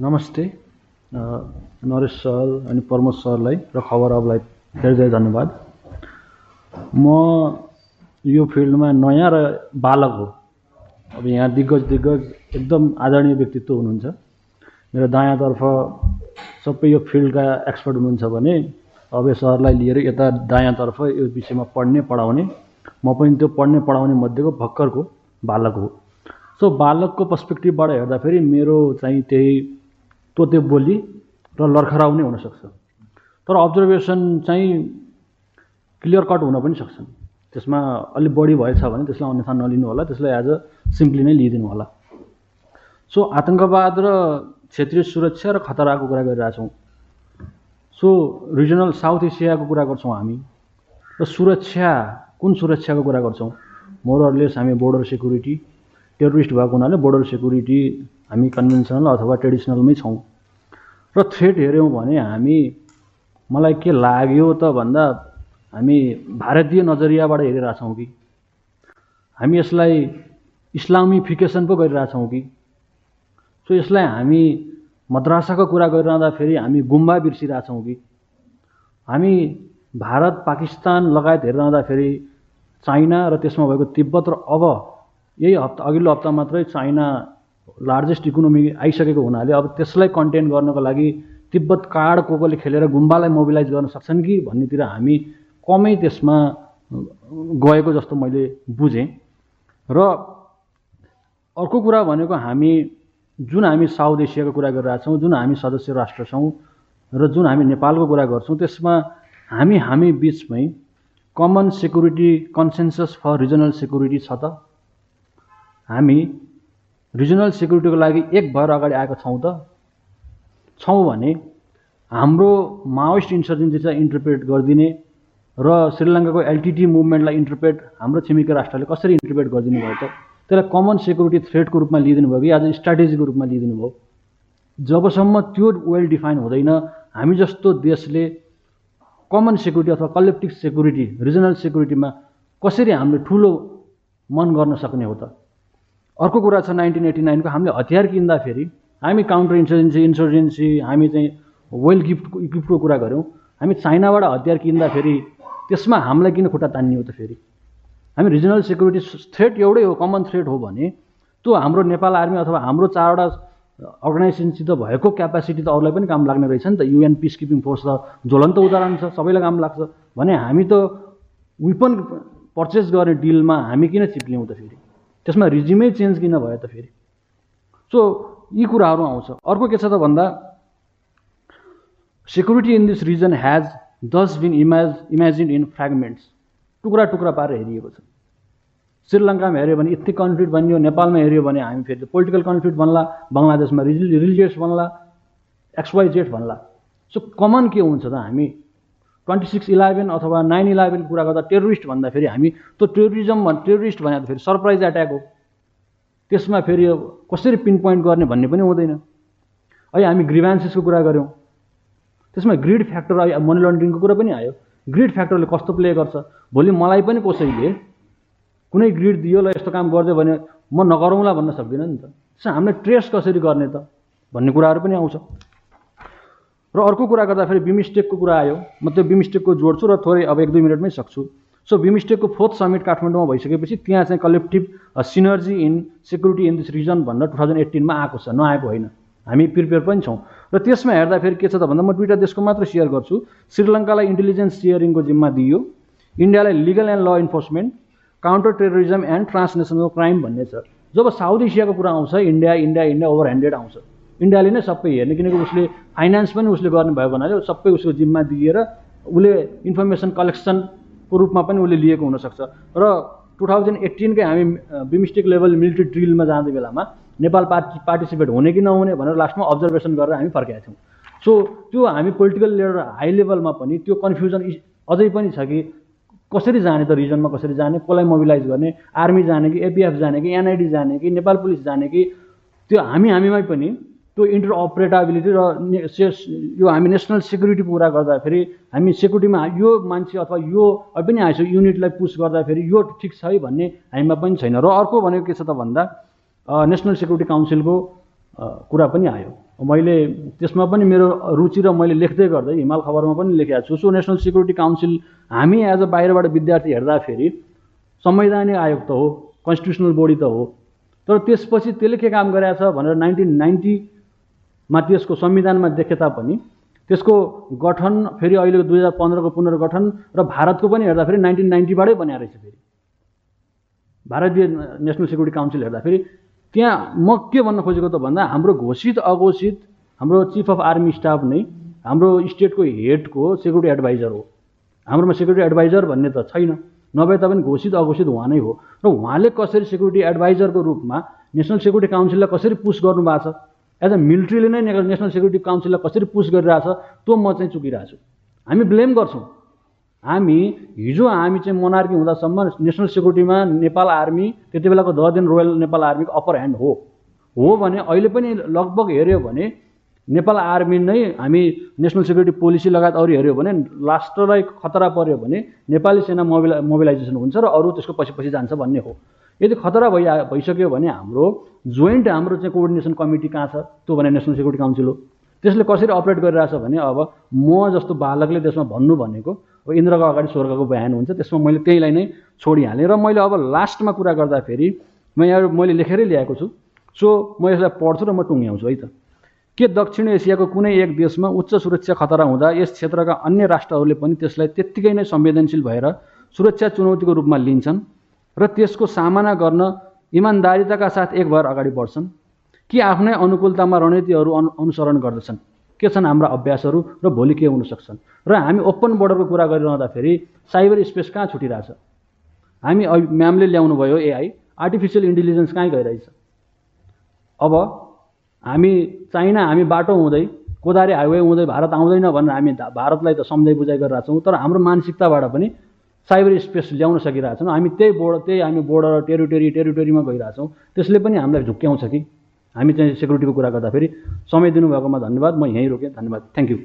नमस्ते नरेश सर अनि प्रमोद सरलाई र खबर अबलाई धेरै धेरै धन्यवाद। म यो फिल्डमा नयाँ र बालक हो। अब यहाँ दिग्गज दिग्गज एकदम आदरणीय व्यक्तित्व हुनुहुन्छ। मेरो दायाँतर्फ सबै यो फिल्डका एक्सपर्ट हुनुहुन्छ भने अभय सरलाई लिएर यता दायाँतर्फ यो विषयमा पढ्ने पढाउने म पनि त्यो पढ्ने पढाउने मध्येको भर्खरको बालक हो। सो बालकको पर्सपेक्टिभबाट हेर्दाखेरि मेरो चाहिँ त्यही तोते बोली र लर्खराउ नै हुनसक्छ। तर अब्जर्भेसन चाहिँ क्लियर कट हुन पनि सक्छन्। त्यसमा अलिक बढी भएछ भने त्यसलाई अन्यथा नलिनु होला त्यसलाई एज अ सिम्पली नै लिइदिनु होला। सो आतङ्कवाद र क्षेत्रीय सुरक्षा र खतराको कुरा गरिरहेछौँ सो रिजनल साउथ एसियाको कुरा गर्छौँ हामी। र सुरक्षा कुन सुरक्षाको कुरा गर्छौँ? मोरलेस हामी बोर्डर सेक्युरिटी टेरोरिस्ट भएको हुनाले बोर्डर सेक्युरिटी हामी कन्भेन्सनल अथवा ट्रेडिसनलमै छौँ। र थ्रेट हेऱ्यौँ भने हामी मलाई के लाग्यो त भन्दा हामी भारतीय नजरियाबाट हेरिरहेछौँ कि। हामी यसलाई इस्लामिफिकेसन पो गरिरहेछौँ कि। सो यसलाई हामी मद्रासाको कुरा गरिरहँदाखेरि हामी गुम्बा बिर्सिरहेछौँ कि। हामी भारत पाकिस्तान लगायत हेरिरहँदाखेरि चाइना र त्यसमा भएको तिब्बत र अब यही हप्ता अघिल्लो हप्ता मात्रै चाइना लार्जेस्ट इकोनोमी आइसकेको हुनाले अब त्यसलाई कन्टेन गर्नको लागि तिब्बत कार्ड को कोले खेलेर गुम्बालाई मोबिलाइज गर्न सक्छन् कि भन्नेतिर हामी कमै त्यसमा गएको जस्तो मैले बुझेँ। र अर्को कुरा भनेको हामी जुन हामी साउथ एसियाको कुरा गरिरहेछौँ जुन हामी सदस्य राष्ट्र छौँ र जुन हामी नेपालको कुरा गर्छौँ त्यसमा हामी हामी बिचमै common security consensus for regional security छ त। हामी रिजनल सेक्युरिटीको लागि एक भएर अगाडि आएको छौँ त। छौँ भने हाम्रो माओइस्ट इन्सर्जेन्सी चाहिँ इन्टरप्रेट गरिदिने र श्रीलङ्काको एलटिटी मुभमेन्टलाई इन्टरप्रेट हाम्रो छिमेकी राष्ट्रले कसरी इन्टरप्रेट गरिदिनु भयो त? त्यसलाई कमन सेक्युरिटी थ्रेटको रूपमा लिइदिनु भयो कि आज स्ट्राटेजीको रूपमा लिइदिनु भयो? जबसम्म त्यो वेल डिफाइन हुँदैन हामी जस्तो देशले कमन सेक्युरिटी अथवा कलेक्टिभ सेक्युरिटी रिजनल सेक्युरिटीमा कसरी हामीले ठुलो मन गर्न सक्ने हो त? अर्को कुरा छ नाइन्टिन एट्टी नाइनको हामीले हतियार किन्दाखेरि हामी काउन्टर इन्सर्जेन्सी इन्सर्जेन्सी हामी चाहिँ वेल गिफ्ट इक्विप्टको कुरा गऱ्यौँ। हामी चाइनाबाट हतियार किन्दाखेरि त्यसमा हामीलाई किन खुट्टा तानियो त फेरि? हामी रिजनल सेक्युरिटी थ्रेट एउटै हो कमन थ्रेट हो भने त्यो हाम्रो नेपाल आर्मी अथवा हाम्रो चारवटा अर्गनाइजेसनसित भएको क्यापासिटी त अरूलाई पनि काम लाग्ने रहेछ नि त। युएन पिस किपिङ फोर्स त ज्वलन्त उदाहरण छ सबैलाई काम लाग्छ। भने हामी त विपन पर्चेस गर्ने डिलमा हामी किन चिप्लियौँ त फेरि? त्यसमा रिजिमै चेन्ज किन भयो त फेरि? सो यी कुराहरू आउँछ। अर्को के छ त भन्दा security in this region has thus been image imagine in fragments टुक्रा टुक्रा पारेर हेरिएको छ। श्रीलङ्कामा हेऱ्यो भने इथनिक कन्फ्लिक्ट बनियो नेपालमा हेऱ्यो भने हामी फेरि पोलिटिकल कन्फ्लिक्ट बन्ला बङ्गलादेशमा रिलि रिलिजियस बन्ला एक्सवाई जेड भन्ला सो कमन के हुन्छ त हामी? ट्वेन्टी सिक्स इलेभेन अथवा नाइन इलेभेनको कुरा गर्दा टेरोरिस्ट भन्दाखेरि हामी त्यो टेरोरिजम भन् टेरोरिस्ट भनेर फेरि सरप्राइज एट्याक हो। त्यसमा फेरि कसरी पिन पोइन्ट गर्ने भन्ने पनि हुँदैन। अहिले हामी ग्रिभान्सेसको कुरा गऱ्यौँ। त्यसमा ग्रिड फ्याक्टर अहिले मनी लन्ड्रिङको कुरा पनि आयो। ग्रिड फ्याक्टरले कस्तो प्ले गर्छ? भोलि मलाई पनि कसैले कुनै ग्रिड दियो ल यस्तो काम गरिदियो भने म नगरौँला भन्न सक्दिनँ नि त। त्यसमा हामीले ट्रेस कसरी गर्ने त भन्ने कुराहरू पनि आउँछ। र अर्को कुरा गर्दाखेरि बिमिस्टेकको कुरा आयो। म त्यो बिमिस्टेकको जोड्छु र थोरै अब एक दुई मिनटमै सक्छु। सो बिमिस्टेकको फोर्थ समिट काठमाडौँमा भइसकेपछि त्यहाँ चाहिँ collective synergy in security in this region भनेर टु थाउजन्ड एट्टिनमा आएको छ। नआएको होइन। हामी प्रिपेयर पनि छौँ। र त्यसमा हेर्दाखेरि के छ त भन्दा म दुईवटा देशको मात्र सेयर गर्छु। श्रीलङ्कालाई इन्टेलिजेन्स सेयरिङको जिम्मा दिइयो। इन्डियालाई legal and law enforcement counter terrorism and transnational crime भन्ने छ। जब साउथ एसियाको कुरा आउँछ India India India over handed आउँछ। इन्डियाले नै सबै हेर्ने किनकि उसले फाइनेन्स पनि उसले गर्ने भयो भन्नाले सबै उसको जिम्मा दिएर उसले इन्फर्मेसन कलेक्सनको रूपमा पनि उसले लिएको हुनसक्छ। र टु थाउजन्ड एट्टिनकै हामी बिमिस्टिक लेभल मिलिट्री ड्रिलमा जाँदै बेलामा नेपाल पार्टी पार्टिसिपेट हुने कि नहुने भनेर लास्टमा अब्जर्भेसन गरेर हामी फर्केका थियौँ। सो त्यो हामी पोलिटिकल लिडर हाई लेभलमा पनि त्यो कन्फ्युजन अझै पनि छ कि कसरी जाने त रिजनमा कसरी जाने कसलाई मोबिलाइज गर्ने आर्मी जाने कि एपिएफ जाने कि एनआइडी जाने कि नेपाल पुलिस जाने कि त्यो हामी हामीमै पनि त्यो इन्टर अपरेटेबिलिटी र यो हामी नेसनल सेक्युरिटीको कुरा गर्दाखेरि हामी सेक्युरिटीमा यो मान्छे अथवा यो पनि आएछ युनिटलाई पुस गर्दाखेरि यो ठिक छ है भन्ने हामीमा पनि छैन। र अर्को भनेको के छ त भन्दा नेसनल सेक्युरिटी काउन्सिलको कुरा पनि आयो। मैले त्यसमा पनि मेरो रुचि र मैले लेख्दै गर्दै हिमाल खबरमा पनि लेखेको छु। सो नेसनल सिक्युरिटी काउन्सिल हामी एज अ बाहिरबाट विद्यार्थी हेर्दाखेरि संवैधानिक आयोग त हो कन्स्टिट्युसनल बडी त हो। तर त्यसपछि त्यसले के काम गरेछ भनेर नाइन्टिन नाइन्टीमा त्यसको संविधानमा देखे तापनि त्यसको गठन फेरि अहिलेको दुई हजार पन्ध्रको पुनर्गठन र भारतको पनि हेर्दाखेरि नाइन्टिन नाइन्टीबाटै बनाएर रहेछ फेरि। भारतीय नेसनल सिक्युरिटी काउन्सिल हेर्दाखेरि त्यहाँ म के भन्न खोजेको त भन्दा हाम्रो घोषित अघोषित हाम्रो चिफ अफ आर्मी स्टाफ नै हाम्रो स्टेटको हेडको सेक्युरिटी एडभाइजर हो। हाम्रोमा सेक्युरिटी एडभाइजर भन्ने त छैन। नभए तापनि घोषित अघोषित उहाँ नै हो। र उहाँले कसरी सेक्युरिटी एडभाइजरको रूपमा नेसनल सेक्युरिटी काउन्सिललाई कसरी पुस गर्नुभएको छ? एज अ मिलिट्रीले नै नेसनल सेक्युरिटी काउन्सिललाई कसरी पुस गरिरहेछ त्यो म चाहिँ चुकिरहेको छु हामी ब्लेम गर्छौँ। हामी हिजो हामी चाहिँ मोनार्की हुँदासम्म नेसनल सेक्युरिटीमा नेपाल आर्मी त्यति बेलाको द दिन रोयल नेपाल आर्मीको अप्पर ह्यान्ड हो। हो भने अहिले पनि लगभग हेऱ्यो भने नेपाल आर्मी नै हामी नेसनल सेक्युरिटी पोलिसी लगायत अरू हेऱ्यो भने राष्ट्रलाई खतरा पऱ्यो भने नेपाली सेना मोबिला मोबिलाइजेसन हुन्छ र अरू त्यसको पछि पछि जान्छ भन्ने हो। यदि खतरा भइआ भइसक्यो भने हाम्रो जोइन्ट हाम्रो चाहिँ कोअर्डिनेसन कमिटी कहाँ छ? त्यो भने नेसनल सेक्युरिटी काउन्सिल हो। त्यसले कसरी अपरेट गरिरहेछ भने अब म जस्तो बालकले त्यसमा भन्नु भनेको अब इन्द्रको अगाडि स्वर्गको बयान हुन्छ त्यसमा मैले त्यहीलाई नै छोडिहालेँ र मैले अब लास्टमा कुरा गर्दाखेरि म यहाँ मैले लेखेरै ल्याएको छु। सो म यसलाई पढ्छु र म टुङ्ग्याउँछु है त। के दक्षिण एसियाको कुनै एक देशमा उच्च सुरक्षा खतरा हुँदा यस क्षेत्रका अन्य राष्ट्रहरूले पनि त्यसलाई त्यत्तिकै नै संवेदनशील भएर सुरक्षा चुनौतीको रूपमा लिन्छन्? र त्यसको सामना गर्न इमान्दारिताका साथ एक भएर अगाडि बढ्छन्। कि आफ्नै अनुकूलतामा रणनीतिहरू अनु अनुसरण गर्दछन्। के छन् हाम्रा अभ्यासहरू र भोलि के हुन सक्छन्? र हामी ओपन बोर्डरको कुरा गरिरहँदाखेरि साइबर स्पेस कहाँ छुटिरहेछ? हामी म्यामले ल्याउनु भयो एआई आर्टिफिसियल इन्टेलिजेन्स कहीँ गइरहेछ? अब हामी चाइना हामी बाटो हुँदै कोदारे हाइवे हुँदै भारत आउँदैन भनेर हामी भारतलाई त सम्झाइ बुझाइ गरिरहेको छौँ तर हाम्रो मानसिकताबाट पनि साइबर स्पेस ल्याउन सकिरहेछौँ हामी त्यही बोर्ड त्यही हामी बोर्डर टेरिटोरी टेरिटोरीमा गइरहेछौँ। त्यसले पनि हामीलाई झुक्क्याउँछ कि। हामी चाहिँ सेक्युरिटीको कुरा गर्दाखेरि समय दिनुभएकोमा धन्यवाद। म यहीँ रोकेँ। धन्यवाद। Thank you